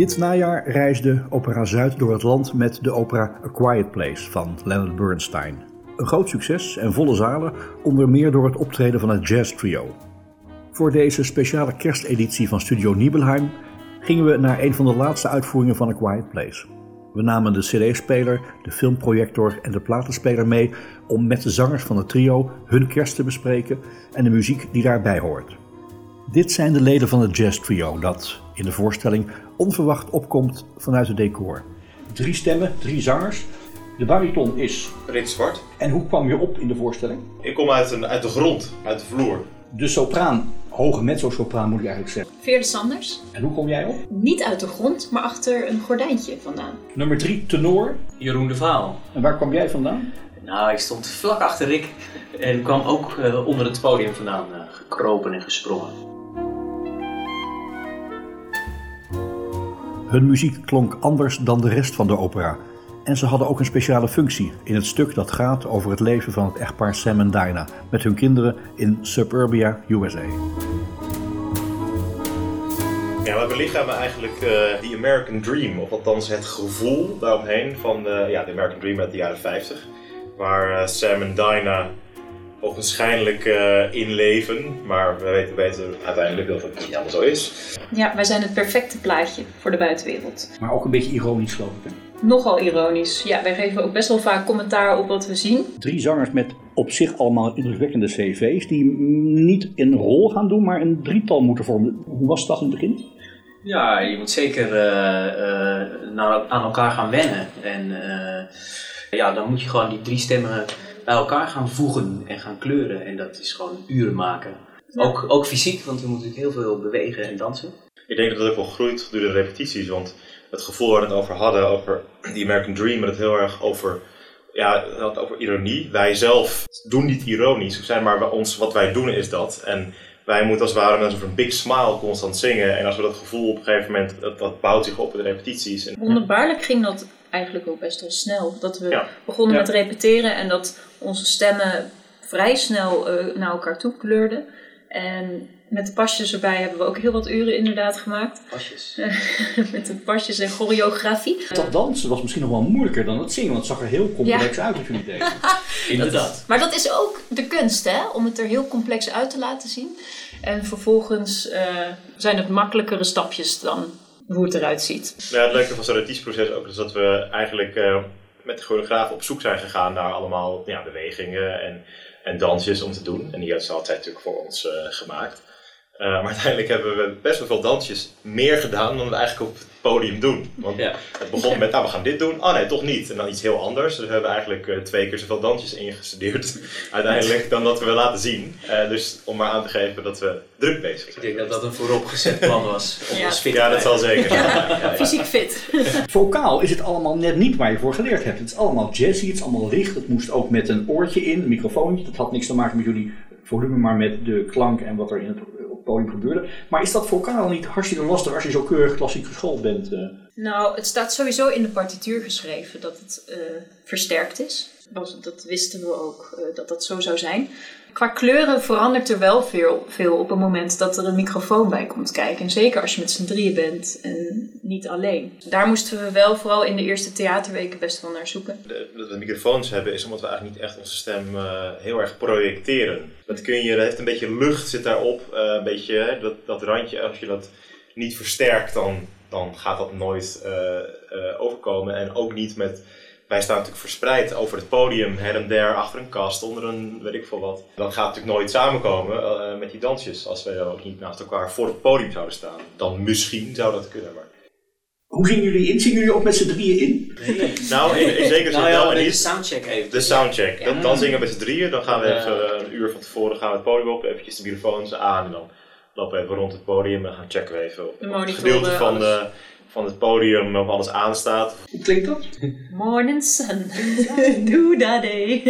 Dit najaar reisde Opera Zuid door het land met de opera A Quiet Place van Leonard Bernstein. Een groot succes en volle zalen, onder meer door het optreden van het jazz trio. Voor deze speciale kersteditie van Studio Nibelheim gingen we naar een van de laatste uitvoeringen van A Quiet Place. We namen de cd-speler, de filmprojector en de platenspeler mee om met de zangers van het trio hun kerst te bespreken en de muziek die daarbij hoort. Dit zijn de leden van het jazz trio dat in de voorstelling onverwacht opkomt vanuit het decor. Drie stemmen, drie zangers. De bariton is. Rit Zwart. En hoe kwam je op in de voorstelling? Ik kom uit, een, uit de grond, uit de vloer. De sopraan, hoge mezzo-sopraan moet ik eigenlijk zeggen. Veerle Sanders. En hoe kom jij op? Niet uit de grond, maar achter een gordijntje vandaan. Nummer drie, tenor. Jeroen de Vaal. En waar kwam jij vandaan? Nou, ik stond vlak achter Rick en kwam ook uh, onder het podium vandaan uh, gekropen en gesprongen. Hun muziek klonk anders dan de rest van de opera. En ze hadden ook een speciale functie in het stuk dat gaat over het leven van het echtpaar Sam en Dinah met hun kinderen in Suburbia, USA. Ja, we belichamen eigenlijk die American Dream, of althans het gevoel daaromheen van de, ja, de American Dream uit de jaren 50. Waar uh, Sam en Dinah ogenschijnlijk uh, inleven, maar we weten beter uiteindelijk dat het niet helemaal zo is. Ja, wij zijn het perfecte plaatje voor de buitenwereld. Maar ook een beetje ironisch geloof ik. Hè? Nogal ironisch. Ja, wij geven ook best wel vaak commentaar op wat we zien. Drie zangers met op zich allemaal indrukwekkende cv's die niet een rol gaan doen, maar een drietal moeten vormen. Hoe was dat in het begin? Ja, je moet zeker uh, uh, naar, aan elkaar gaan wennen. En ja, dan moet je gewoon die drie stemmen bij elkaar gaan voegen en gaan kleuren. En dat is gewoon uren maken. Ja. Ook, ook fysiek, want we moeten natuurlijk heel veel bewegen en dansen. Ik denk dat dat ook wel groeit gedurende de repetities, want het gevoel waar we het over hadden, over die American Dream, het heel erg over, ja, over ironie. Wij zelf doen niet ironisch, we zijn maar ons, wat wij doen is dat. En wij moeten als het ware met een big smile constant zingen. En als we dat gevoel op een gegeven moment, dat, dat bouwt zich op in de repetities. En, Wonderbaarlijk ging dat eigenlijk ook best wel snel. Dat we ja. begonnen ja. met repeteren en dat onze stemmen vrij snel uh, naar elkaar toe kleurden. En met de pasjes erbij hebben we ook heel wat uren inderdaad gemaakt. Pasjes. met de pasjes en choreografie. Dat dansen was misschien nog wel moeilijker dan het zingen, want het zag er heel complex ja. uit als jullie deden. Inderdaad. Maar dat is ook de kunst, hè? Om het er heel complex uit te laten zien. En vervolgens uh, zijn het makkelijkere stapjes dan hoe het eruit ziet. Ja, het leuke van zo'n repetitieproces ook is dat we eigenlijk uh, met de choreograaf op zoek zijn gegaan naar allemaal ja, bewegingen en, en dansjes om te doen. En die hebben ze altijd natuurlijk voor ons uh, gemaakt. Uh, maar uiteindelijk hebben we best wel veel dansjes meer gedaan dan we eigenlijk op het podium doen. Want ja. het begon met, nou we gaan dit doen, oh nee, toch niet. En dan iets heel anders. Dus we hebben eigenlijk uh, twee keer zoveel dansjes ingestudeerd uiteindelijk dan dat we laten zien. Uh, dus om maar aan te geven dat we druk bezig zijn. Ik denk dat dat een vooropgezet plan was. ja. Fit ja, dat zal zeker. Ja. Ja, Fysiek fit. Vocaal is het allemaal net niet waar je voor geleerd hebt. Het is allemaal jazzy, het is allemaal licht. Het moest ook met een oortje in, een microfoontje. Dat had niks te maken met jullie volume, maar met de klank en wat er in het gebeurde. Maar is dat vocaal niet hartstikke lastig als je zo keurig klassiek geschoold bent? Uh? Nou, het staat sowieso in de partituur geschreven dat het uh, versterkt is. Dat, dat, wisten we ook, uh, dat dat zo zou zijn. Qua kleuren verandert er wel veel, veel op het moment dat er een microfoon bij komt kijken. En zeker als je met z'n drieën bent en niet alleen. Daar moesten we wel vooral in de eerste theaterweken best wel naar zoeken. Dat we microfoons hebben is omdat we eigenlijk niet echt onze stem uh, heel erg projecteren. Dat kun je, dat heeft een beetje lucht zit daarop. Uh, een beetje dat, dat randje, als je dat niet versterkt dan, dan gaat dat nooit uh, overkomen. En ook niet met wij staan natuurlijk verspreid over het podium, her en der, achter een kast, onder een weet ik veel wat. Dan gaat natuurlijk nooit samenkomen uh, met die dansjes als wij ook niet naast elkaar voor het podium zouden staan. Dan misschien zou dat kunnen, maar... Hoe zien jullie in? Zien jullie ook met z'n drieën in? Nou, in, in zekere zin Nou wel ja, de soundcheck even. De soundcheck. Dan, dan zingen we met z'n drieën. Dan gaan we Ja. even een uur van tevoren gaan we het podium op. Eventjes de microfoons aan. En dan lopen we even rond het podium. En gaan checken we even op op het gedeelte van, alles. de, van het podium of alles aanstaat. Hoe klinkt dat? Morning sun, do da day.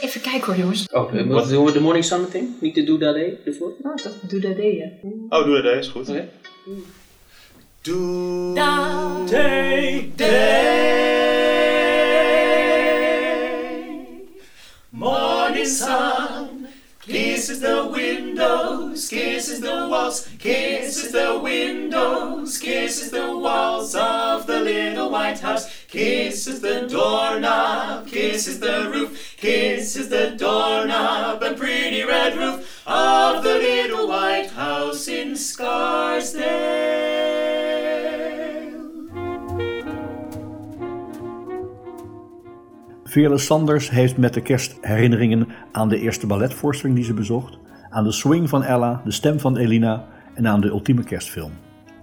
Even kijken hoor jongens. Oh, wat doen we de Morning Sun meteen? Niet de Doe Day ervoor? Oh, dat do da day ja. Oh, doe dat eens. Goed. Oké. Doe. Da. Day, day. Morning sun kisses the windows, kisses the walls, kisses the windows, kisses the walls of the little white house, kisses the doorknob, kisses the roof, kisses the doorknob and pretty red roof of the little white house in Scarsdale. Veerle Sanders heeft met de kerst herinneringen aan de eerste balletvoorstelling die ze bezocht, aan de swing van Ella, de stem van Elina en aan de ultieme kerstfilm.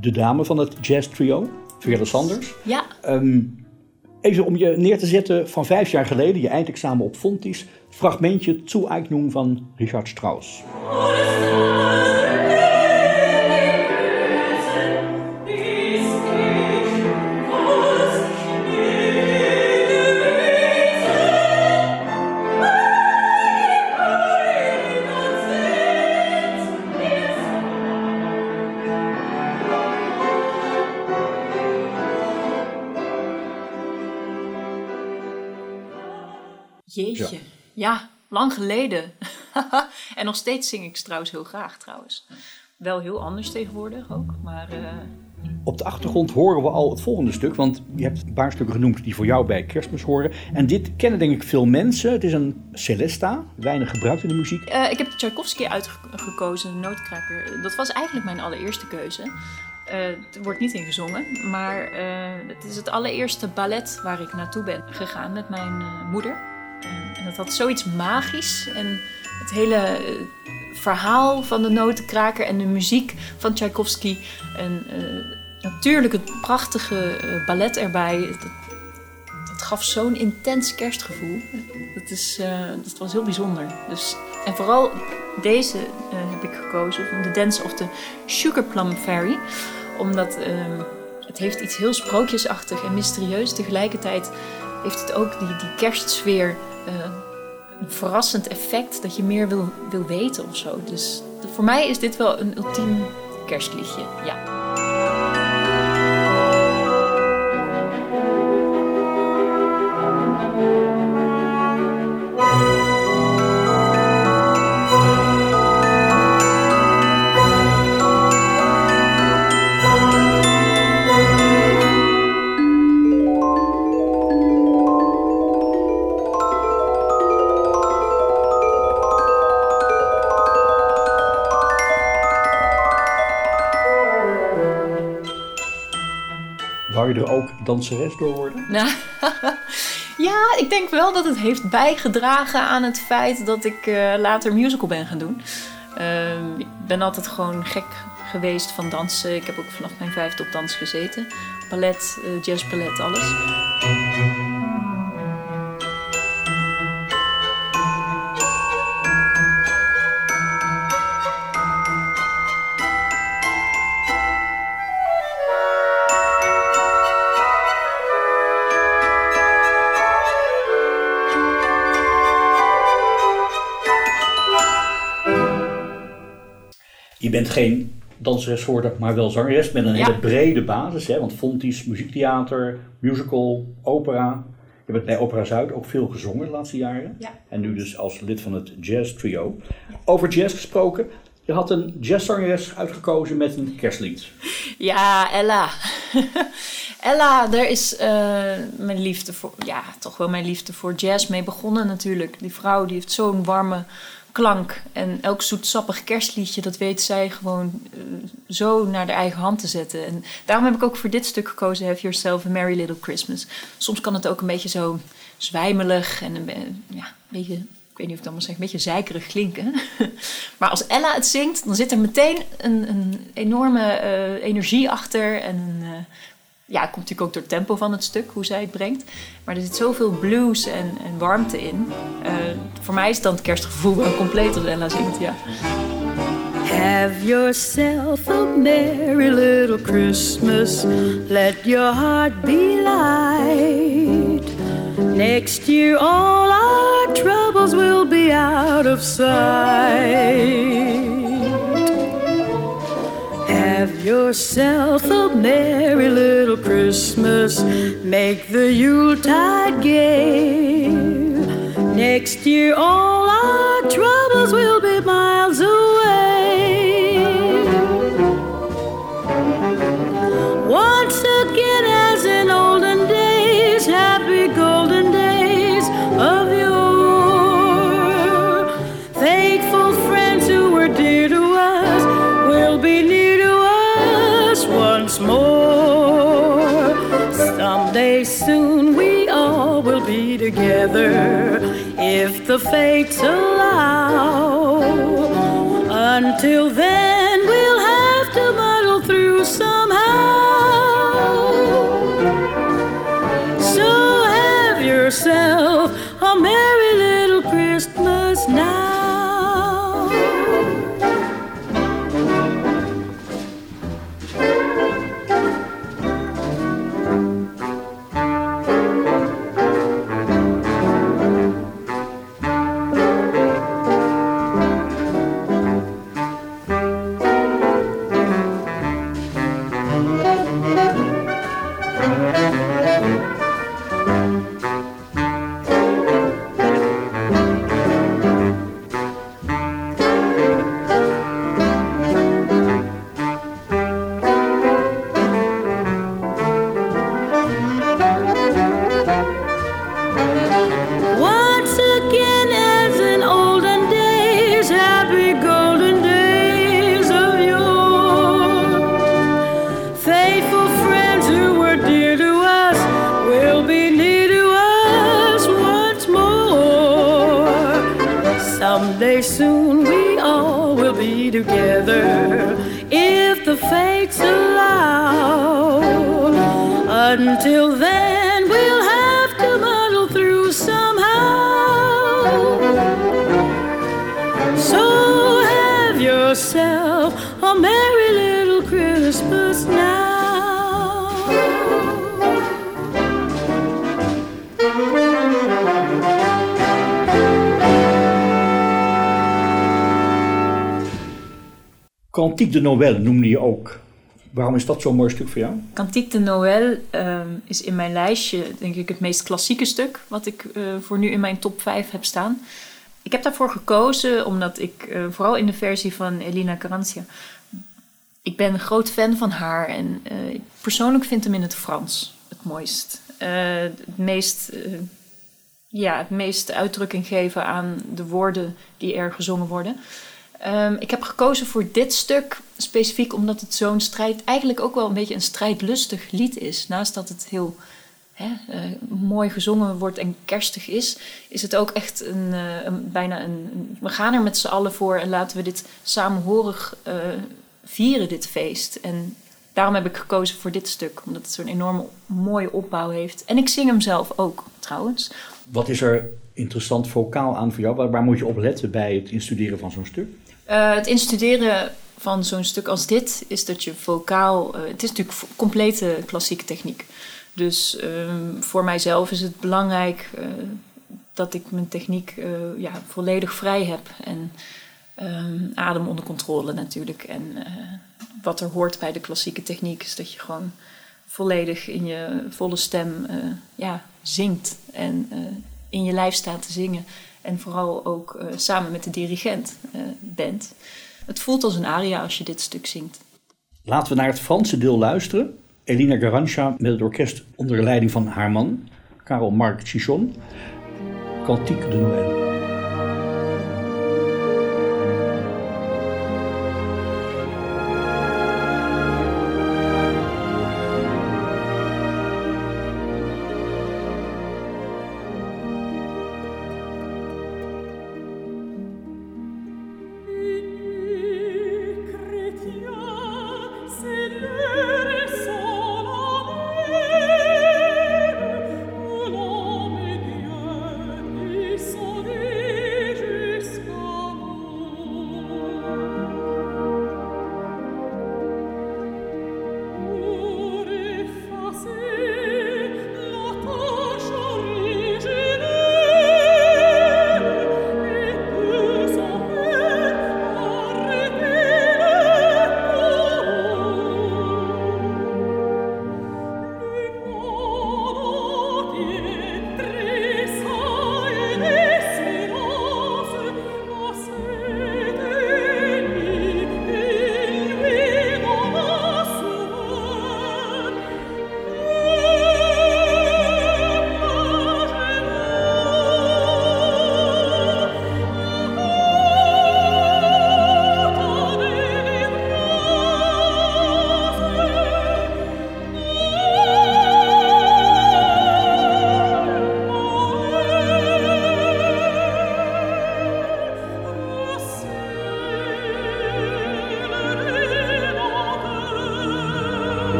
De dame van het jazz trio, Veerle Sanders. Ja, Ehm, even om je neer te zetten van vijf jaar geleden, je eindexamen op Fontys, fragmentje Zueignung van Richard Strauss. jeetje. Lang geleden. en nog steeds zing ik trouwens heel graag trouwens. Wel heel anders tegenwoordig ook, maar eh, Op de achtergrond horen we al het volgende stuk, want je hebt een paar stukken genoemd die voor jou bij kerstmis horen. En dit kennen denk ik veel mensen. Het is een Celesta, weinig gebruikt in de muziek. Eh, ik heb Tchaikovsky uitgekozen, de nootkraker. Dat was eigenlijk mijn allereerste keuze. Eh er wordt niet in gezongen, maar het is het allereerste ballet waar ik naartoe ben gegaan met mijn moeder. En dat had zoiets magisch. En het hele eh, verhaal van de notenkraker en de muziek van Tchaikovsky. En eh, natuurlijk het prachtige eh, ballet erbij. Dat, dat gaf zo'n intens kerstgevoel. Dat, is, dat was heel bijzonder. Dus, en vooral deze heb ik gekozen van The Dance of the Sugar Plum Fairy. Omdat ehm, het heeft iets heel sprookjesachtig en mysterieus. Tegelijkertijd heeft het ook die, die kerstsfeer. eh, een verrassend effect dat je meer wil, wil weten of zo. Dus voor mij is dit wel een ultiem kerstliedje. Ja. Danseres door worden? Ja, ik denk wel dat het heeft bijgedragen aan het feit dat ik eh, later musical ben gaan doen. Ehm, ik ben altijd gewoon gek geweest van dansen. Ik heb ook vanaf mijn vijfde op dans gezeten. Ballet, eh, jazzballet, alles. Je bent geen danseres geworden, maar wel zangeres met een Ja. hele brede basis. Hè? Want Fontys, muziektheater, musical, opera. Je hebt bij Opera Zuid ook veel gezongen de laatste jaren. Ja. En nu dus als lid van het jazz trio. Over jazz gesproken. Je had een jazzzangeres uitgekozen met een kerstlied. Ja, Ella. Ella, daar is eh, mijn liefde voor, ja, toch wel mijn liefde voor jazz mee begonnen natuurlijk. Die vrouw die heeft zo'n warme klank. En elk zoetsappig kerstliedje, dat weet zij gewoon eh, zo naar de eigen hand te zetten. En daarom heb ik ook voor dit stuk gekozen, Have Yourself a Merry Little Christmas. Soms kan het ook een beetje zo zwijmelig en een, ja, een beetje, ik weet niet of ik het allemaal zeg, een beetje zeikerig klinken. maar als Ella het zingt, dan zit er meteen een, een enorme eh, energie achter en eh, Ja, het komt natuurlijk ook door het tempo van het stuk, hoe zij het brengt. Maar er zit zoveel blues en, en warmte in. Uh, voor mij is dan het kerstgevoel wel compleet als Ella zingt, ja. Have yourself a merry little Christmas. Let your heart be light. Next year, all our troubles will be out of sight. Yourself a merry little Christmas. Make the Yuletide gay. Next year, all our troubles will be miles away. Together if the fates allow. Until then, we'll have to muddle through somehow. So have yourself a merry little Christmas now. De Noël noemde je ook. Waarom is dat zo'n mooi stuk voor jou? Cantique de Noël ehm, is in mijn lijstje denk ik het meest klassieke stuk wat ik eh, voor nu in mijn top 5 heb staan. Ik heb daarvoor gekozen omdat ik, eh, vooral in de versie van Elina Garantia, ik ben een groot fan van haar en eh, ik persoonlijk vind hem in het Frans het mooist. Het meest, ja, het meest uitdrukking geven aan de woorden die er gezongen worden. Ehm, ik heb gekozen voor dit stuk specifiek omdat het zo'n strijd, eigenlijk ook wel een beetje een strijdlustig lied is. Naast dat het heel hè, eh, mooi gezongen wordt en kerstig is, is het ook echt een, eh, bijna een, We gaan er met z'n allen voor en laten we dit samenhorig eh, vieren, dit feest. En daarom heb ik gekozen voor dit stuk, omdat het zo'n enorme mooie opbouw heeft. En ik zing hem zelf ook, trouwens. Wat is er interessant vocaal aan voor jou? Waar, waar moet je op letten bij het instuderen van zo'n stuk? Eh, het instuderen van zo'n stuk als dit is dat je vocaal. eh, het is natuurlijk complete klassieke techniek. Dus ehm, voor mijzelf is het belangrijk eh, dat ik mijn techniek ja, volledig vrij heb. En ehm, adem onder controle natuurlijk. En wat er hoort bij de klassieke techniek is dat je gewoon volledig in je volle stem ja, zingt. En in je lijf staat te zingen. En vooral ook eh, samen met de dirigent eh, bent. Het voelt als een aria als je dit stuk zingt. Laten we naar het Franse deel luisteren. Elina Garancha met het orkest onder leiding van haar man, Karel Marc Chichon. Cantique de Noël.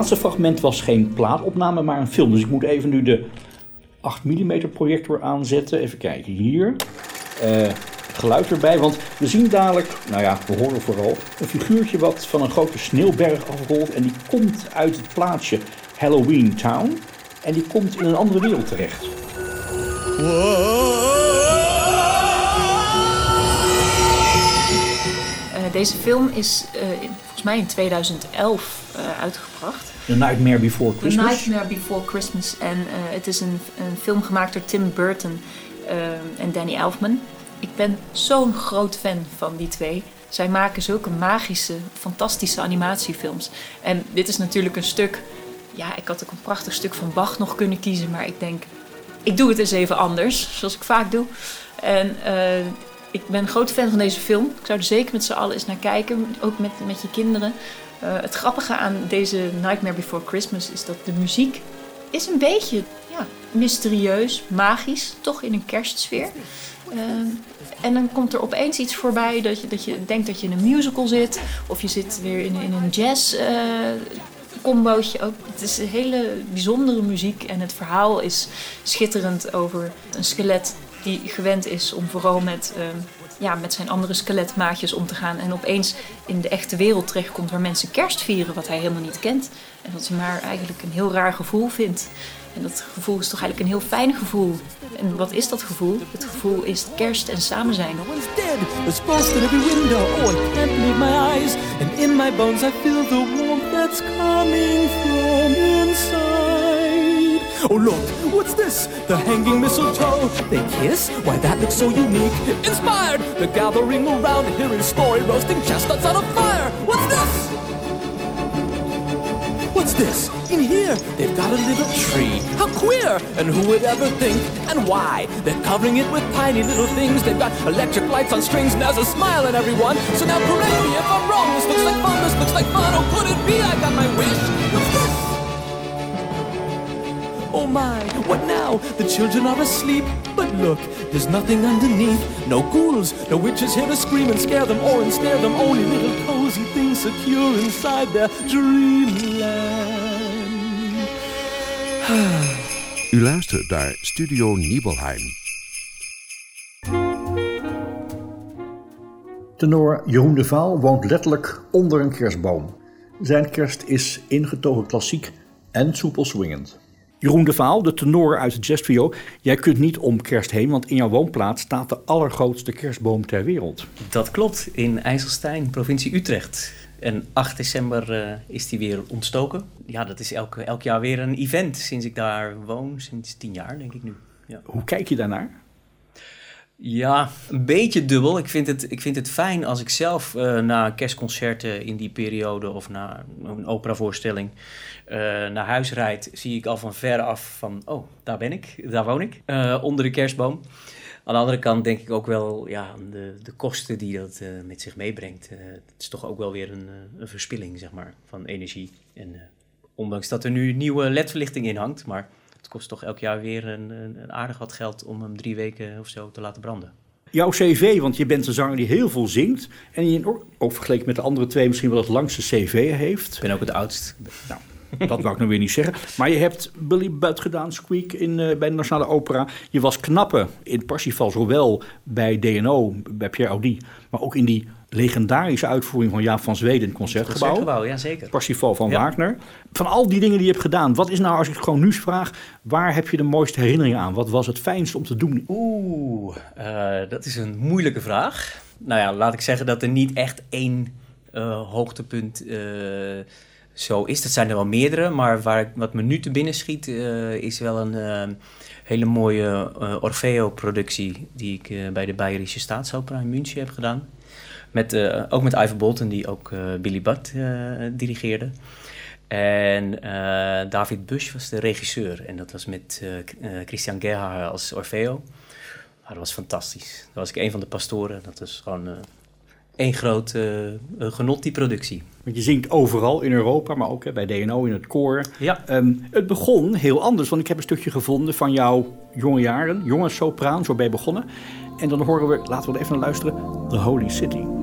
Laatste fragment was geen plaatopname, maar een film. Dus ik moet even nu de 8 mm projector aanzetten. Even kijken hier. Eh, geluid erbij, want we zien dadelijk, nou ja, we horen vooral, een figuurtje wat van een grote sneeuwberg afrolt. En die komt uit het plaatsje Halloween Town. En die komt in een andere wereld terecht. Eh, deze film is eh, volgens mij in 2011 eh, uitgebracht. The Nightmare Before The Christmas. Nightmare Before Christmas. En eh, het is een, een film gemaakt door Tim Burton eh, en Danny Elfman. Ik ben zo'n groot fan van die twee. Zij maken zulke magische, fantastische animatiefilms. En dit is natuurlijk een stuk... Ja, ik had ook een prachtig stuk van Bach nog kunnen kiezen. Maar ik denk, ik doe het eens even anders. Zoals ik vaak doe. En eh, ik ben een grote fan van deze film. Ik zou er zeker met z'n allen eens naar kijken. Ook met, met je kinderen. Eh, het grappige aan deze Nightmare Before Christmas is dat de muziek is een beetje ja, mysterieus, magisch, toch in een kerstsfeer. Eh, en dan komt er opeens iets voorbij dat je, dat je denkt dat je in een musical zit. Of je zit weer in, in een jazz eh, combootje ook. Het is een hele bijzondere muziek en het verhaal is schitterend over een skelet die gewend is om vooral met, eh, ja, met zijn andere skeletmaatjes om te gaan. En opeens in de echte wereld terechtkomt waar mensen kerst vieren wat hij helemaal niet kent. En dat hij maar eigenlijk een heel raar gevoel vindt. En dat gevoel is toch eigenlijk een heel fijn gevoel. En wat is dat gevoel? Het gevoel is kerst en samen zijn. Oh. Oh, look, this? The hanging mistletoe. They kiss? Why, that looks so unique. Inspired, the gathering around, hearing story, roasting chestnuts on a fire. What's this? What's this? In here, they've got a little tree. How queer! And who would ever think? And why? They're covering it with tiny little things. They've got electric lights on strings, and there's a smile on everyone. So now correct me if I'm wrong. This looks like fun, this looks like fun. Oh, could it be I got my wish? Oh my, what now? The children are asleep. But look, there's nothing underneath. No ghouls, no witches here to scream and scare them or ensnare them. Only little cozy things secure inside their dreamland. U luistert naar Studio Nibelheim. Tenor Jeroen de Vaal woont letterlijk onder een kerstboom. Zijn kerst is ingetogen klassiek en soepel swingend. Jeroen de Vaal, de tenor uit het jazztrio, jij kunt niet om kerst heen, want in jouw woonplaats staat de allergrootste kerstboom ter wereld. Dat klopt, in IJsselstein, provincie Utrecht. En 8 december eh, is die weer ontstoken. Ja, dat is elk, elk jaar weer een event sinds ik daar woon, sinds tien jaar denk ik nu. Ja. Hoe kijk je daarnaar? Ja, een beetje dubbel. Ik vind het, ik vind het fijn als ik zelf eh, na kerstconcerten in die periode of na een operavoorstelling eh, naar huis rijd, zie ik al van ver af van, oh, daar ben ik, daar woon ik, eh, onder de kerstboom. Aan de andere kant denk ik ook wel, ja, aan de, de kosten die dat met zich meebrengt. Het is toch ook wel weer een, een verspilling, zeg maar, van energie. En ondanks dat er nu nieuwe ledverlichting in hangt, maar kost toch elk jaar weer een, een, een aardig wat geld om hem drie weken of zo te laten branden. Jouw cv, want je bent een zanger die heel veel zingt en die in- ook vergeleken met de andere twee misschien wel het langste cv heeft. Ik ben ook het oudst. Nou, dat wou ik nou weer niet zeggen. Maar je hebt Billy Budd gedaan, Squeak, in, eh, bij de Nationale Opera. Je was knappe in Parsifal, zowel bij DNO, bij Pierre Audi... maar ook in die legendarische uitvoering van Jaap van Zweden in het Concertgebouw. Concertgebouw, ja zeker. Parsifal van Ja. Wagner. Van al die dingen die je hebt gedaan, wat is nou, als ik het gewoon nu vraag... waar heb je de mooiste herinnering aan? Wat was het fijnst om te doen? Oeh, eh, dat is een moeilijke vraag. Nou ja, laat ik zeggen dat er niet echt één eh, hoogtepunt eh, zo is. Dat zijn er wel meerdere, maar waar, ik- wat me nu te binnen schiet is wel een hele mooie Orfeo-productie die ik bij de Bayerische Staatsopera in München heb gedaan. Met, eh, ook met Ivan Bolton, die ook eh, Billy Budd eh, dirigeerde. En David Busch was de regisseur. En dat was met Christian Gerhard als Orfeo. Dat was fantastisch. Dat was ik een van de pastoren. Dat was gewoon één groot genot, die productie. Want je zingt overal in Europa, maar ook hè, bij DNO in het koor. Ja. Ehm, het begon heel anders, want ik heb een stukje gevonden van jouw jonge jaren. Jonge sopraan, zo ben je begonnen. En dan horen we, laten we er even naar luisteren, The Holy City.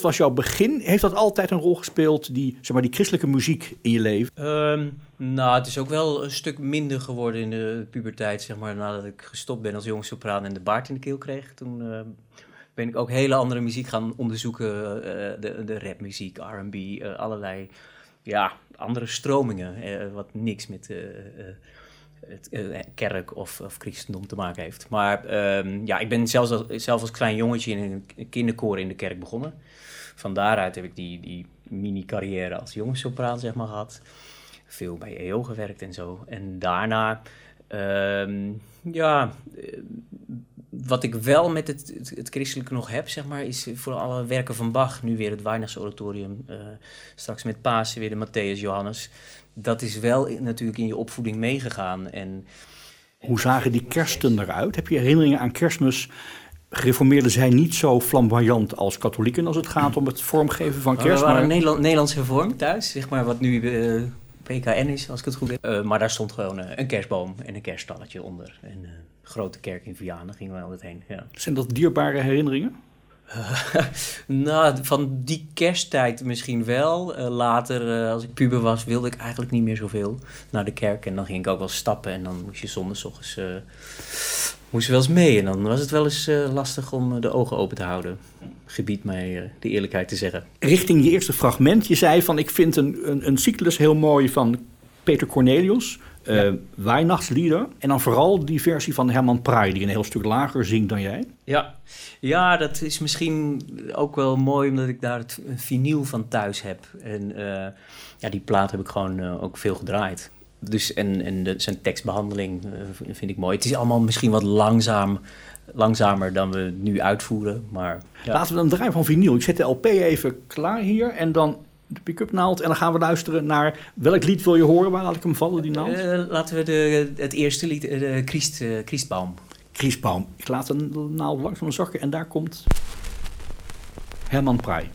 Was jouw begin. Heeft dat altijd een rol gespeeld, die, zeg maar, die christelijke muziek in je leven? Ehm, nou, het is ook wel een stuk minder geworden in de puberteit, zeg maar, nadat ik gestopt ben als jong sopraan en de baard in de keel kreeg. Toen eh, ben ik ook hele andere muziek gaan onderzoeken, eh, de, de rapmuziek, R&B, eh, allerlei, ja, andere stromingen, eh, wat niks met... het, kerk of, of christendom te maken heeft. Maar ehm, ja, ik ben zelfs als, zelf als klein jongetje in een kinderkoor in de kerk begonnen. Van daaruit heb ik die, die mini-carrière als jongenssopraan zeg maar gehad. Veel bij EO gewerkt en zo. En daarna, ehm, ja, eh, wat ik wel met het, het, christelijke nog heb, zeg maar, is voor alle werken van Bach. Nu weer het Weihnachts Oratorium, eh, straks met Pasen weer de Matthäus Johannes. Dat is wel natuurlijk in je opvoeding meegegaan. En Hoe zagen die kersten eruit? Heb je herinneringen aan kerstmis? Gereformeerden zijn niet zo flamboyant als katholieken als het gaat om het vormgeven van Maar kerst. we waren Maar Nederland, Nederlands hervormd thuis, zeg maar, wat nu eh, PKN is, als ik het goed heb. Eh, maar daar stond gewoon eh, een kerstboom en een kerststalletje onder. En eh grote kerk in Vianen gingen we altijd heen, ja. zijn dat dierbare herinneringen? nou, van die kersttijd misschien wel. Eh, later, eh, als ik puber was, wilde ik eigenlijk niet meer zoveel naar de kerk. En dan ging ik ook wel stappen en dan moest je zondags moest je wel eens mee. En dan was het wel eens eh, lastig om eh, de ogen open te houden. Gebied mij eh, de eerlijkheid te zeggen. Richting je eerste fragment, je zei van ik vind een, een, een cyclus heel mooi van Peter Cornelius, eh Weihnachtslieder. En dan vooral die versie van Herman Praai, die een heel stuk lager zingt dan jij. Ja. ja, dat is misschien ook wel mooi omdat ik daar het vinyl van thuis heb. En ja, die plaat heb ik gewoon ook veel gedraaid. Dus, en en de, zijn tekstbehandeling eh, vind ik mooi. Het is allemaal misschien wat langzaam, langzamer dan we nu uitvoeren. Maar ja. Laten we dan draaien van vinyl. Ik zet de LP even klaar hier en dan de pick-up naald. En dan gaan we luisteren naar welk lied wil je horen? Waar laat ik hem vallen, die naald? Eh, laten we de, het eerste lied, eh, de Christ, Christbaum. Christbaum. Ik laat de naald langzaam zakken en daar komt Herman Praai.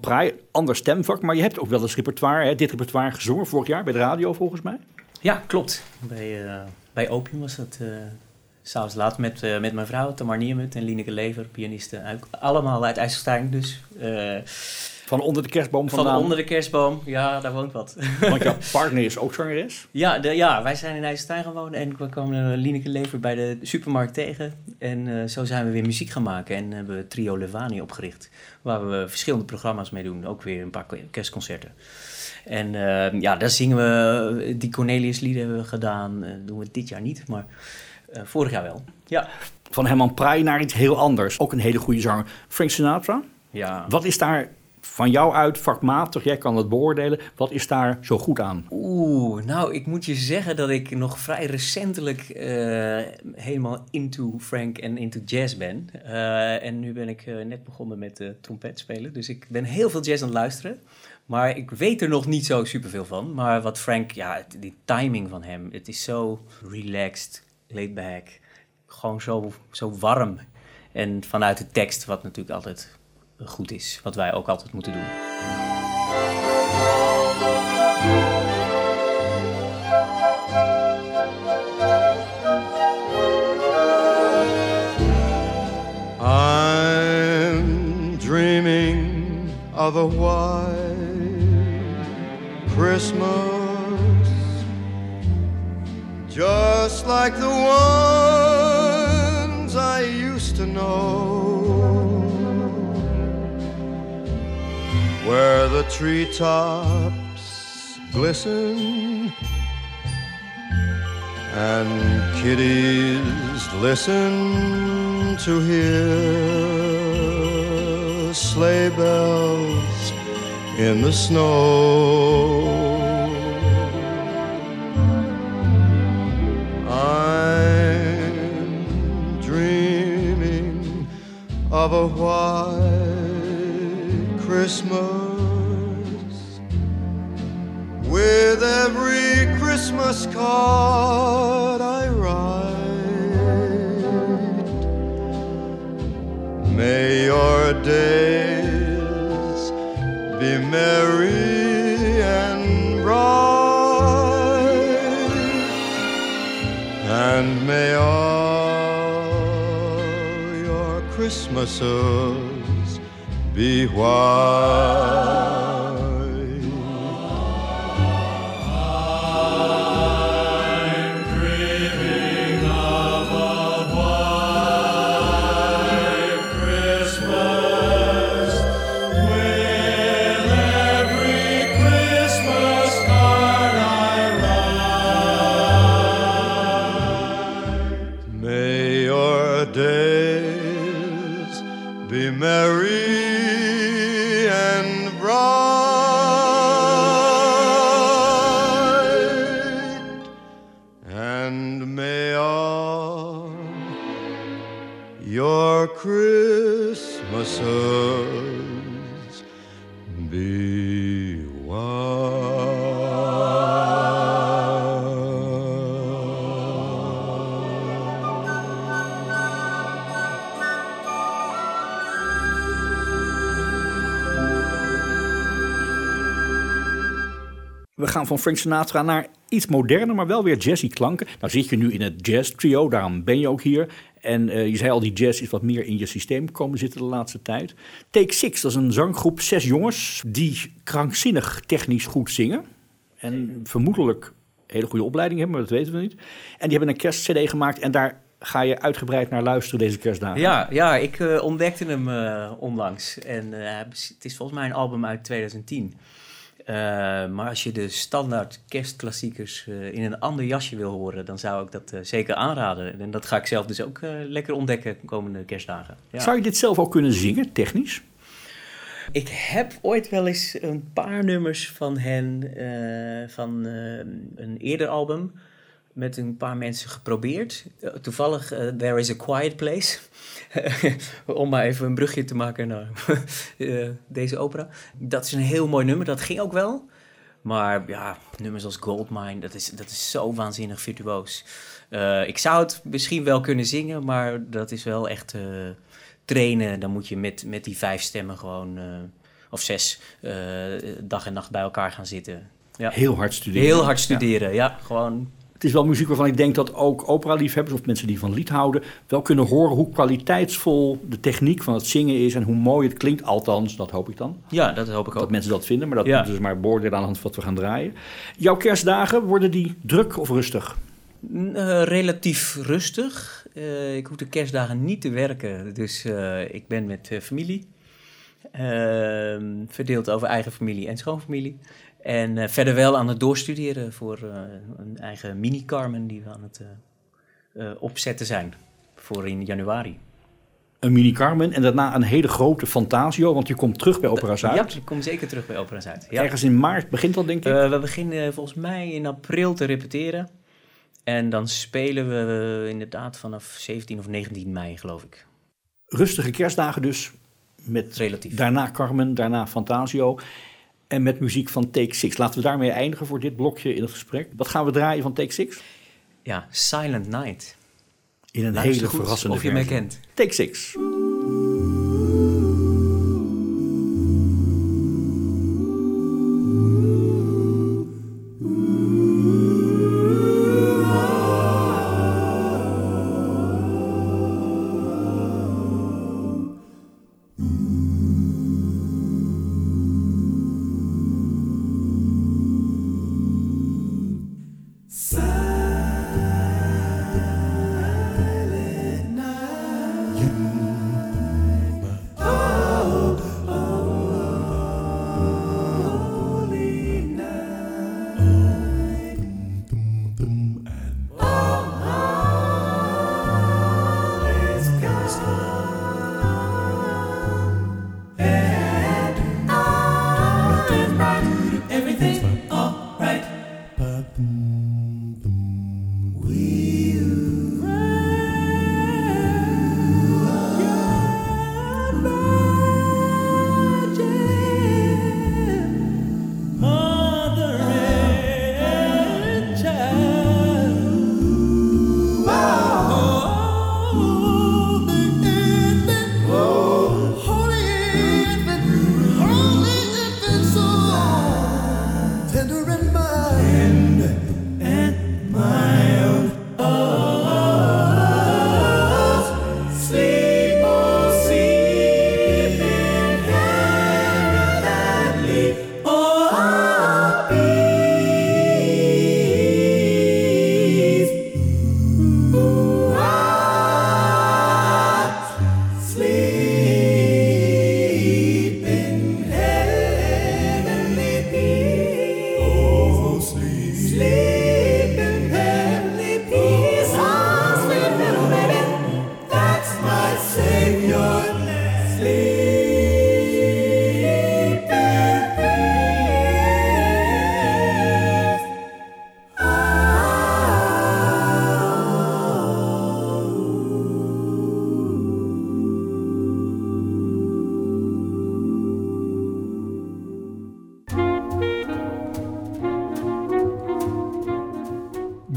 Praai, ander stemvak, maar je hebt ook wel eens repertoire, hè, dit repertoire gezongen vorig jaar bij de radio volgens mij. Ja, klopt. Bij, eh, bij Opium was dat uh, s'avonds laat met, eh, met mijn vrouw, Tamar Niermut en Lineke Lever, pianisten. Allemaal uit IJsselstein dus. Van onder de kerstboom van vandaan. onder de kerstboom, ja, daar woont wat. Want jouw partner is ook zangeres. Ja, de, ja, wij zijn in IJsselstein gaan wonen en we kwamen eh, Lineke Lever bij de supermarkt tegen. En eh, zo zijn we weer muziek gaan maken en hebben we Trio Levani opgericht. Waar we verschillende programma's mee doen, ook weer een paar kerstconcerten. En eh, ja, daar zingen we, die Cornelius lieden hebben we gedaan. Doen we dit jaar niet, maar vorig jaar wel. Ja. Van Herman Praai naar iets heel anders. Ook een hele goede zanger. Frank Sinatra. Ja. Wat is daar van jou uit, vakmatig, jij kan het beoordelen. Wat is daar zo goed aan? Oeh, nou, ik moet je zeggen dat ik nog vrij recentelijk eh, helemaal into Frank en into jazz ben. Eh, en nu ben ik eh, net begonnen met trompet spelen, dus ik ben heel veel jazz aan het luisteren. Maar ik weet er nog niet zo superveel van. Maar wat Frank, ja, die timing van hem, het is zo relaxed, laid back, gewoon zo, zo warm. En vanuit de tekst, wat natuurlijk altijd goed is. Wat wij ook altijd moeten doen. I'm dreaming of a white Christmas treetops glisten and kiddies listen to hear sleigh bells in the snow. I'm dreaming of a white Christmas card I write. May your days be merry and bright, and may all your Christmases be white. Van Frank Sinatra naar iets moderner, maar wel weer jazzy klanken. Nou zit je nu in het jazz trio, daarom ben je ook hier. En eh, je zei al, die jazz is wat meer in je systeem komen zitten de laatste tijd. Take Six, dat is een zanggroep, zes jongens die krankzinnig technisch goed zingen. En vermoedelijk hele goede opleiding hebben, maar dat weten we niet. En die hebben een kerstcd gemaakt en daar ga je uitgebreid naar luisteren deze kerstdagen. Ja, ja ik eh, ontdekte hem eh, onlangs. En het is volgens mij een album uit 2010. Eh, maar als je de standaard kerstklassiekers eh, in een ander jasje wil horen, dan zou ik dat eh, zeker aanraden. En dat ga ik zelf dus ook lekker ontdekken de komende kerstdagen. Ja. Zou je dit zelf ook kunnen zingen, technisch? Ik heb ooit wel eens een paar nummers van hen, van een eerder album, met een paar mensen geprobeerd. Eh, toevallig eh, There is a Quiet Place, om maar even een brugje te maken naar eh, deze opera. Dat is een heel mooi nummer, dat ging ook wel. Maar ja, nummers als Goldmine, dat is, dat is zo waanzinnig virtuoos. Ik zou het misschien wel kunnen zingen, maar dat is wel echt trainen. Dan moet je met, met die vijf stemmen gewoon, of zes, dag en nacht bij elkaar gaan zitten. Ja. Heel hard studeren. Heel hard studeren, ja. gewoon. Het is wel muziek waarvan ik denk dat ook opera-liefhebbers of mensen die van lied houden... wel kunnen horen hoe kwaliteitsvol de techniek van het zingen is... en hoe mooi het klinkt. Althans, dat hoop ik dan. Ja, dat hoop ik ook. Dat mensen dat vinden, maar dat Ja. moeten ze maar beoordelen aan de hand van wat we gaan draaien. Jouw kerstdagen, worden die druk of rustig? N- eh, relatief rustig. Eh, ik hoef de kerstdagen niet te werken, dus eh, ik ben met eh, familie. Ehm, verdeeld over eigen familie en schoonfamilie. En eh, verder wel aan het doorstuderen voor eh, een eigen mini-Carmen die we aan het eh, opzetten zijn voor in januari. Een mini Carmen en daarna een hele grote Fantasio, want je komt terug bij Opera Zuid. Ja, ik kom zeker terug bij Opera Zuid. Ja. Ergens in maart begint dat, denk ik. We beginnen volgens mij in april te repeteren. En dan spelen we inderdaad vanaf 17 of 19 mei, geloof ik. Rustige kerstdagen dus. Met Relatief. daarna Carmen, daarna Fantasio. En met muziek van Take Six. Laten we daarmee eindigen voor dit blokje in het gesprek. Wat gaan we draaien van Take Six? Ja, Silent Night. In een Luister hele goed verrassende of je mij kent. Take Six.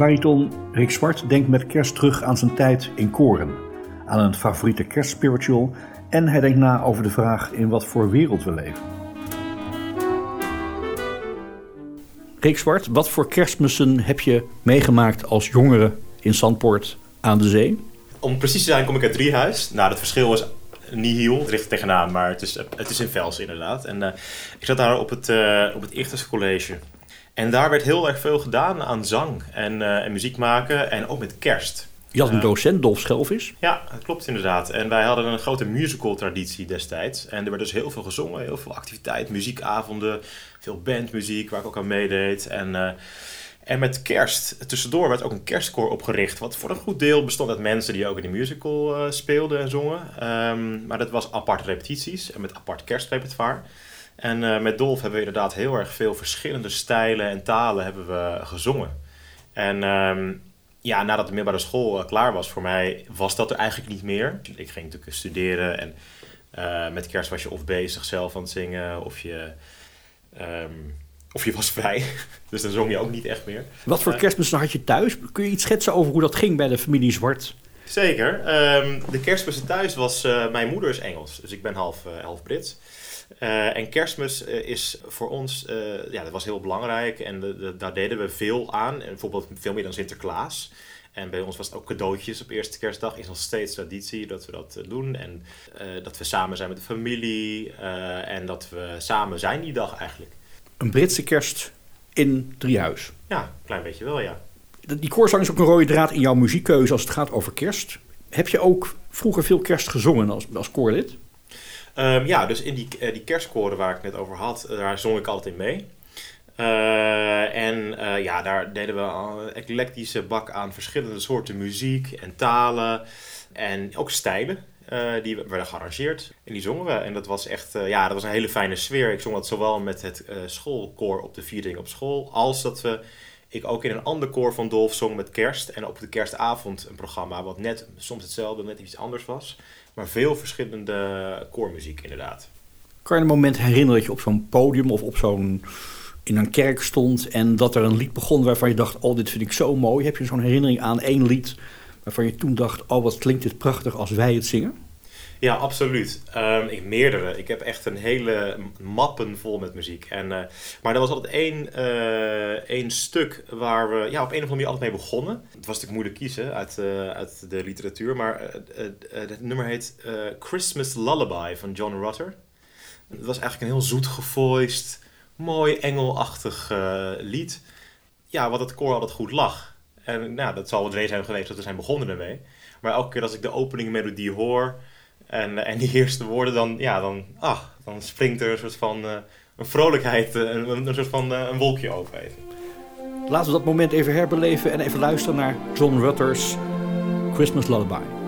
Bariton Rick Zwart denkt met kerst terug aan zijn tijd in koren, aan een favoriete kerstspiritual en hij denkt na over de vraag in wat voor wereld we leven. Rick Zwart, wat voor kerstmissen heb je meegemaakt als jongere in Zandpoort aan de zee? Om precies te zijn kom ik uit Driehuis. Nou, het verschil is nihil, het ligt tegenaan, maar het is, het is in Vels inderdaad. En eh, ik zat daar op het, eh op het Ichthus College. En daar werd heel erg veel gedaan aan zang en, eh, en muziek maken en ook met kerst. Je had een Ja. docent, Dolf Schelvis. Ja, dat klopt inderdaad. En wij hadden een grote musical traditie destijds. En er werd dus heel veel gezongen, heel veel activiteit, muziekavonden, veel bandmuziek waar ik ook aan meedeed. En, eh, en met kerst, tussendoor werd ook een kerstkoor opgericht. Wat voor een goed deel bestond uit mensen die ook in de musical eh, speelden en zongen. Ehm, maar dat was aparte repetities en met apart kerstrepertoire. En eh, met Dolf hebben we inderdaad heel erg veel verschillende stijlen en talen hebben we gezongen. En ehm, ja, nadat de middelbare school eh, klaar was voor mij, was dat er eigenlijk niet meer. Ik ging natuurlijk studeren en eh, met kerst was je of bezig zelf aan het zingen of je, ehm, of je was vrij. dus dan zong je ook niet echt meer. Wat voor kerstmissen had je thuis? Kun je iets schetsen over hoe dat ging bij de familie Zwart? Zeker. Ehm, de kerstmis thuis was... mijn moeder is Engels, dus ik ben half, half Brits. Eh, en kerstmis eh, is voor ons... eh, ja, dat was heel belangrijk en de, de- daar deden we veel aan. Bijvoorbeeld veel meer dan Sinterklaas. En bij ons was het ook cadeautjes op eerste kerstdag. Is nog steeds traditie dat we dat doen. En dat we samen zijn met de familie. en dat we samen zijn die dag eigenlijk. Een Britse kerst in Driehuis. Ja, een klein beetje wel, ja. Die koorzang is ook een rode draad in jouw muziekkeuze als het gaat over kerst. Heb je ook vroeger veel kerst gezongen als, als koorlid? Ehm, ja, dus in die, eh, die kerstkoren waar ik net over had, eh, daar zong ik altijd mee. Eh, en ja, daar deden we een eclectische bak aan verschillende soorten muziek en talen. En ook stijlen. Die werden gearrangeerd en die zongen we. En dat was echt ja, dat was een hele fijne sfeer. Ik zong dat zowel met het schoolkoor op de vierding op school, als dat we, ik ook in een ander koor van Dolf zong met kerst. En op de kerstavond een programma wat net soms hetzelfde, net iets anders was. Maar veel verschillende koormuziek inderdaad. Kan je een moment herinneren dat je op zo'n podium of op zo'n in een kerk stond en dat er een lied begon waarvan je dacht, oh dit vind ik zo mooi. Heb je zo'n herinnering aan één lied waarvan je toen dacht, oh wat klinkt dit prachtig als wij het zingen? Ja, absoluut. Um, ik, meerdere. Ik heb echt een hele mappen vol met muziek. En, uh, maar er was altijd één, uh, één stuk waar we ja, op een of andere manier altijd mee begonnen. Het was natuurlijk moeilijk kiezen uit, uh, uit de literatuur, maar het nummer heet Christmas Lullaby van John Rutter. Het was eigenlijk een heel zoet gevoiced, mooi engelachtig lied. Ja, wat het koor altijd goed lag. En nou, dat zal wel de reden zijn geweest dat we zijn begonnen ermee. Maar elke keer als ik de openingmelodie hoor en, en die eerste woorden, dan, ja, dan, ah, dan springt er een soort van uh, een vrolijkheid, een, een soort van een wolkje over. Laten we dat moment even herbeleven en even luisteren naar John Rutter's Christmas Lullaby.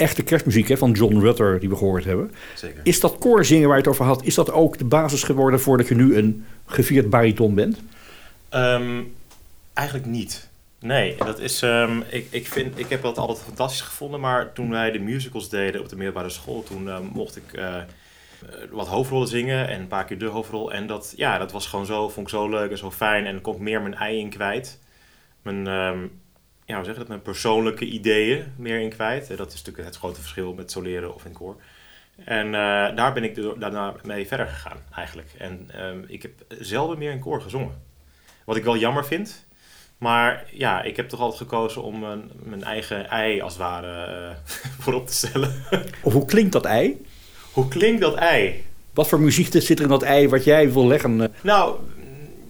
Echte kerstmuziek hè, van John Rutter die we gehoord hebben. Zeker. Is dat koorzingen waar je het over had, is dat ook de basis geworden voordat je nu een gevierd bariton bent? Um, eigenlijk niet. Nee, dat is, um, ik, ik, vind, ik heb dat altijd fantastisch gevonden, maar toen wij de musicals deden op de middelbare school, toen uh, mocht ik uh, wat hoofdrollen zingen en een paar keer de hoofdrol. En dat, ja, dat was gewoon zo, vond ik zo leuk en zo fijn en kon ik meer mijn ei in kwijt. Mijn, um, ja, hoe zeg je dat, mijn persoonlijke ideeën meer in kwijt. Dat is natuurlijk het grote verschil met soleren of in koor. En uh, daar ben ik daarna mee verder gegaan eigenlijk. En um, ik heb zelden meer in koor gezongen. Wat ik wel jammer vind. Maar ja, ik heb toch altijd gekozen om mijn, mijn eigen ei als het ware uh, voorop te stellen. Of hoe klinkt dat ei? Hoe klinkt dat ei? Wat voor muziek zit er in dat ei wat jij wil leggen? Nou,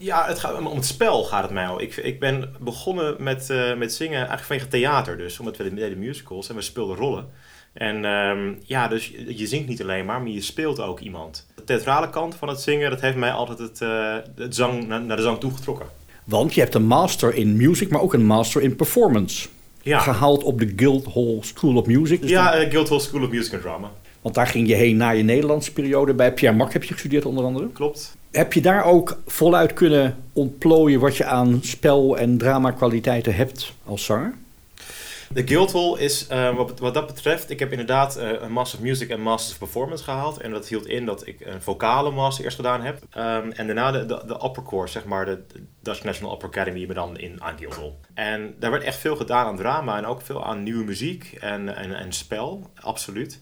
ja, het gaat, om het spel gaat het mij al. Ik, ik ben begonnen met, uh, met zingen eigenlijk vanwege theater dus. Omdat we deden musicals en we speelden rollen. En um, ja, dus je zingt niet alleen maar, maar je speelt ook iemand. De theatrale kant van het zingen, dat heeft mij altijd het, uh, het zang, naar, naar de zang toegetrokken. Want je hebt een master in music, maar ook een master in performance. Ja. Gehaald op de Guildhall School of Music. Dus ja, uh, Guildhall School of Music and Drama. Want daar ging je heen na je Nederlandse periode. Bij Pierre Mak heb je gestudeerd onder andere. Klopt. Heb je daar ook voluit kunnen ontplooien wat je aan spel- en dramakwaliteiten hebt als zanger? De Guildhall is, eh, wat, dat betreft, ik heb inderdaad eh, een Master of Music en Master of Performance gehaald. En dat hield in dat ik een vocale master eerst gedaan heb. Ehm, en daarna de, de, upper course, zeg maar, de, de Dutch National Opera Academy, maar dan in, aan Guildhall. En daar werd echt veel gedaan aan drama en ook veel aan nieuwe muziek en, en, en spel, absoluut.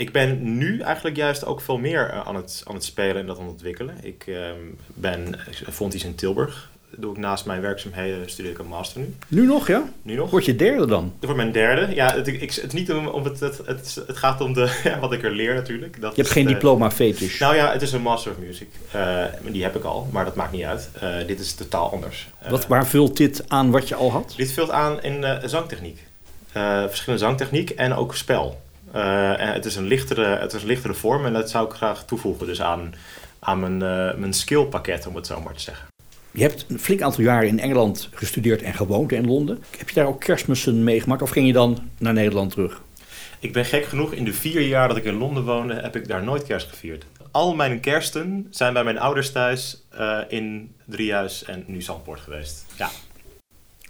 Ik ben nu eigenlijk juist ook veel meer eh, aan het, aan het spelen en dat aan het ontwikkelen. Ik ehm, ben fonties in Tilburg. Doe ik naast mijn werkzaamheden studeer ik een master nu. Nu nog, ja? Nu nog. Word je derde dan? Voor mijn derde. Ja, het, ik, het, niet om, om het, het, het, het gaat om de, ja, wat ik er leer natuurlijk. Dat Je hebt geen de- diploma fetish. Nou ja, het is een Master of Music. Eh, die heb ik al, maar dat maakt niet uit. Eh, dit is totaal anders. Eh, wat, waar vult dit aan wat je al had? dit vult aan in eh, zangtechniek. Eh, verschillende zangtechniek en ook spel. En het, is een lichtere, het is een lichtere vorm en dat zou ik graag toevoegen dus aan, aan mijn, eh, mijn skillpakket, om het zo maar te zeggen. Je hebt een flink aantal jaren in Engeland gestudeerd en gewoond in Londen. Heb je daar ook kerstmissen meegemaakt of ging je dan naar Nederland terug? Ik ben gek genoeg, in de vier jaar dat ik in Londen woonde, heb ik daar nooit kerst gevierd. Al mijn kersten zijn bij mijn ouders thuis eh, in Driehuis en nu Zandpoort geweest. Ja.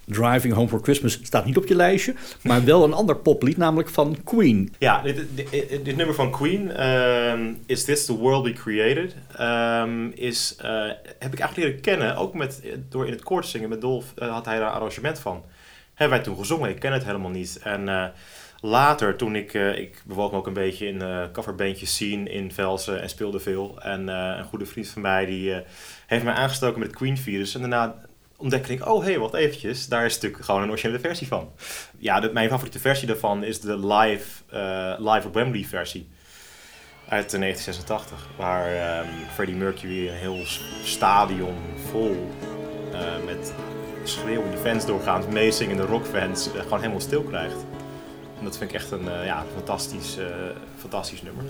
Driving Home for Christmas staat niet op je lijstje, maar wel een ander poplied, namelijk van Queen. Ja, dit, dit, dit- nummer van Queen, ehm, Is This the World We Created, ehm, is, eh, heb ik eigenlijk leren kennen, ook met, door in het koor te zingen. Met Dolf eh, had hij daar arrangement van. Hebben wij toen gezongen, ik ken het helemaal niet. En eh, later, toen ik, ik bewoog me ook een beetje in coverbandjes scene in Velsen en speelde veel. En een goede vriend van mij, die heeft mij aangestoken met het Queen-virus. En daarna ontdekte ik, oh hé, hey, wat eventjes, daar is natuurlijk gewoon een originele versie van. Ja, mijn favoriete versie daarvan is de live, eh, live op Wembley versie. Uit 1986, waar ehm, Freddie Mercury een heel stadion vol eh, met schreeuwende fans doorgaans, meezingende rockfans, eh, gewoon helemaal stil krijgt. En dat vind ik echt een ja, fantastisch, fantastisch nummer.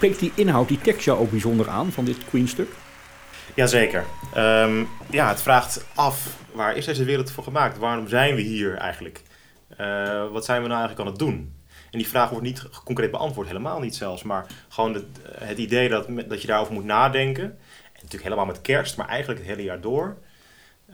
Spreekt die inhoud, die tekst jou ook bijzonder aan van dit Queen-stuk? Jazeker. Ehm ja, het vraagt af, waar is deze wereld voor gemaakt? Waarom zijn we hier eigenlijk? Eh, wat zijn we nou eigenlijk aan het doen? En die vraag wordt niet concreet beantwoord, helemaal niet zelfs. Maar gewoon het, het idee dat, dat je daarover moet nadenken. En natuurlijk helemaal met kerst, maar eigenlijk het hele jaar door.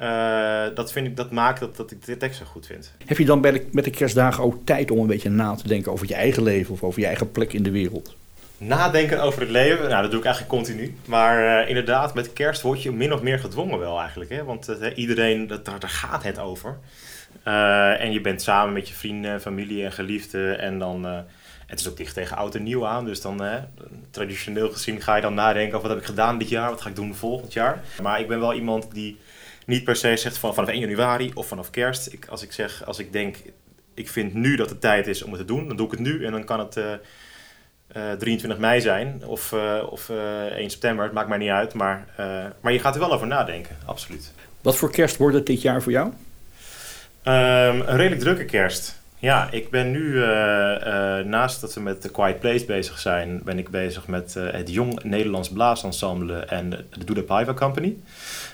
Uh, dat, vind ik, dat maakt dat, dat ik de tekst zo goed vind. Heb je dan bij de, met de kerstdagen ook tijd om een beetje na te denken over je eigen leven of over je eigen plek in de wereld? Nadenken over het leven, nou dat doe ik eigenlijk continu. Maar uh, inderdaad, met kerst word je min of meer gedwongen wel eigenlijk. Hè? Want uh, iedereen, dat, daar, gaat het over. en je bent samen met je vrienden, familie en geliefden. En dan, het is ook dicht tegen oud en nieuw aan. Dus dan, traditioneel gezien, ga je dan nadenken over wat heb ik gedaan dit jaar, wat ga ik doen volgend jaar. Maar ik ben wel iemand die niet per se zegt van vanaf 1 januari of vanaf kerst. Ik, als ik zeg, als ik denk, ik vind nu dat het tijd is om het te doen, dan doe ik het nu en dan kan het uh, uh, 23 mei zijn of, uh, of 1 september, het maakt mij niet uit. Maar, maar je gaat er wel over nadenken, absoluut. Wat voor kerst wordt het dit jaar voor jou? Um, een redelijk drukke kerst. Ja, ik ben nu, naast dat we met The Quiet Place bezig zijn, ben ik bezig met het Jong Nederlands Blaasensemble en de Paiva Company.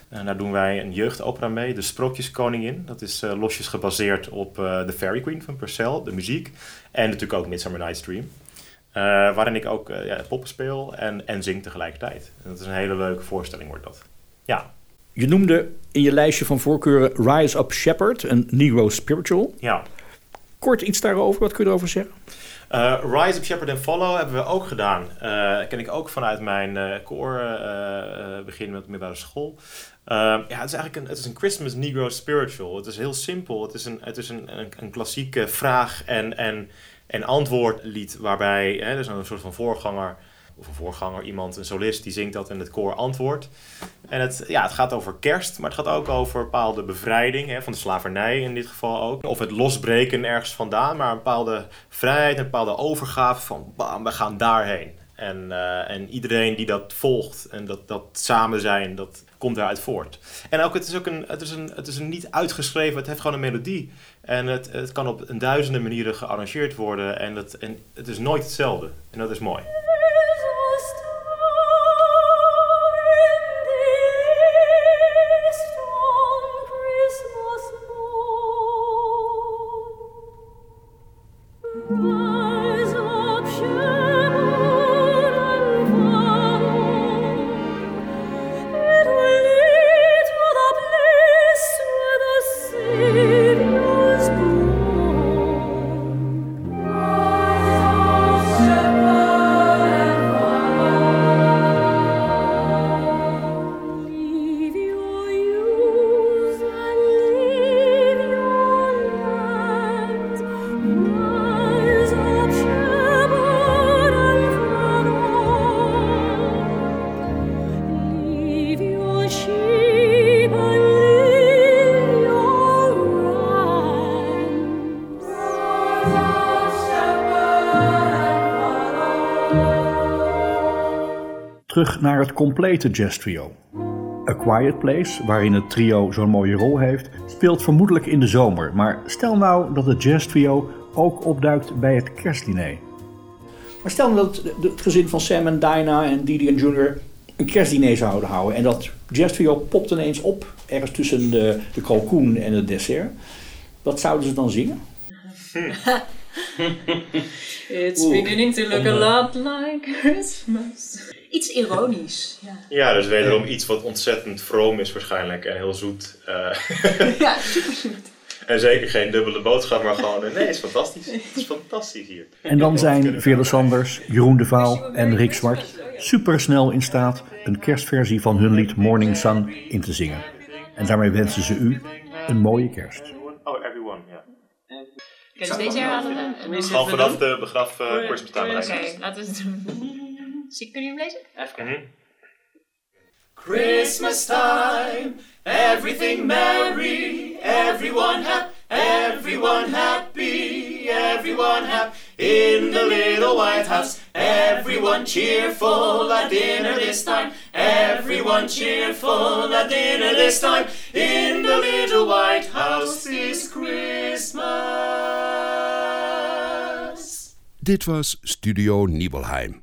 En daar doen wij een jeugdopera mee, De Sprookjeskoningin. Dat is losjes gebaseerd op The Fairy Queen van Purcell, de muziek. En natuurlijk ook Midsummer Night's Dream. Uh, waarin ik ook ja, poppen speel en, en zing tegelijkertijd. En dat is een hele leuke voorstelling, wordt dat. Ja. Je noemde in je lijstje van voorkeuren Rise Up Shepherd, een Negro Spiritual. Ja. Kort iets daarover, wat kun je erover zeggen? Uh, Rise Up Shepherd and Follow hebben we ook gedaan. Ken ik ook vanuit mijn koor begin met middelbare school. ja, het is eigenlijk een, het is een Christmas Negro spiritual. Het is heel simpel. Het is een, het is een, een, een klassieke vraag- en, en, en antwoordlied waarbij hè, is een soort van voorganger of een voorganger, iemand, een solist, die zingt dat en het koor antwoordt. En het, ja, het gaat over kerst, maar het gaat ook over bepaalde bevrijding, hè, van de slavernij in dit geval ook. Of het losbreken ergens vandaan, maar een bepaalde vrijheid, een bepaalde overgave van we gaan daarheen. En, uh, en iedereen die dat volgt en dat, dat samen zijn, dat komt daaruit voort. En ook, het is ook een, het is een, het is een niet uitgeschreven, het heeft gewoon een melodie. En het, het kan op duizenden manieren gearrangeerd worden en, het, en het is nooit hetzelfde. En dat is mooi. Naar het complete jazz trio. A Quiet Place, waarin het trio zo'n mooie rol heeft, speelt vermoedelijk in de zomer. Maar stel nou dat het jazz trio ook opduikt bij het kerstdiner. Maar stel nou dat het gezin van Sam en Dinah en Didi en Junior een kerstdiner zouden houden. En dat jazz trio popt ineens op, ergens tussen de, de kalkoen en het dessert. Wat zouden ze dan zingen? It's beginning to look a lot like Christmas. Iets ironisch. Ja, ja dus wederom iets wat ontzettend vroom is waarschijnlijk en heel zoet. Uh, ja super zoet. En zeker geen dubbele boodschap, maar gewoon, nee, het is fantastisch. Het is fantastisch hier. En dan zijn Veerle Sanders, Jeroen de Vaal en Rick Zwart supersnel in staat een kerstversie van hun lied Morning Sun in te zingen. En daarmee wensen ze u een mooie kerst. Oh, everyone, ja. Kunnen we deze herhalen? Gewoon vanaf de begraf uh. Oké, laten we het doen. Zie, kun je hem lezen? Even. Mhm. Christmas time, everything merry, everyone happy, everyone happy, everyone happy. In the little White House, everyone cheerful at dinner this time, everyone cheerful at dinner this time. In the little White House this Christmas. Dit was Studio Nibelheim,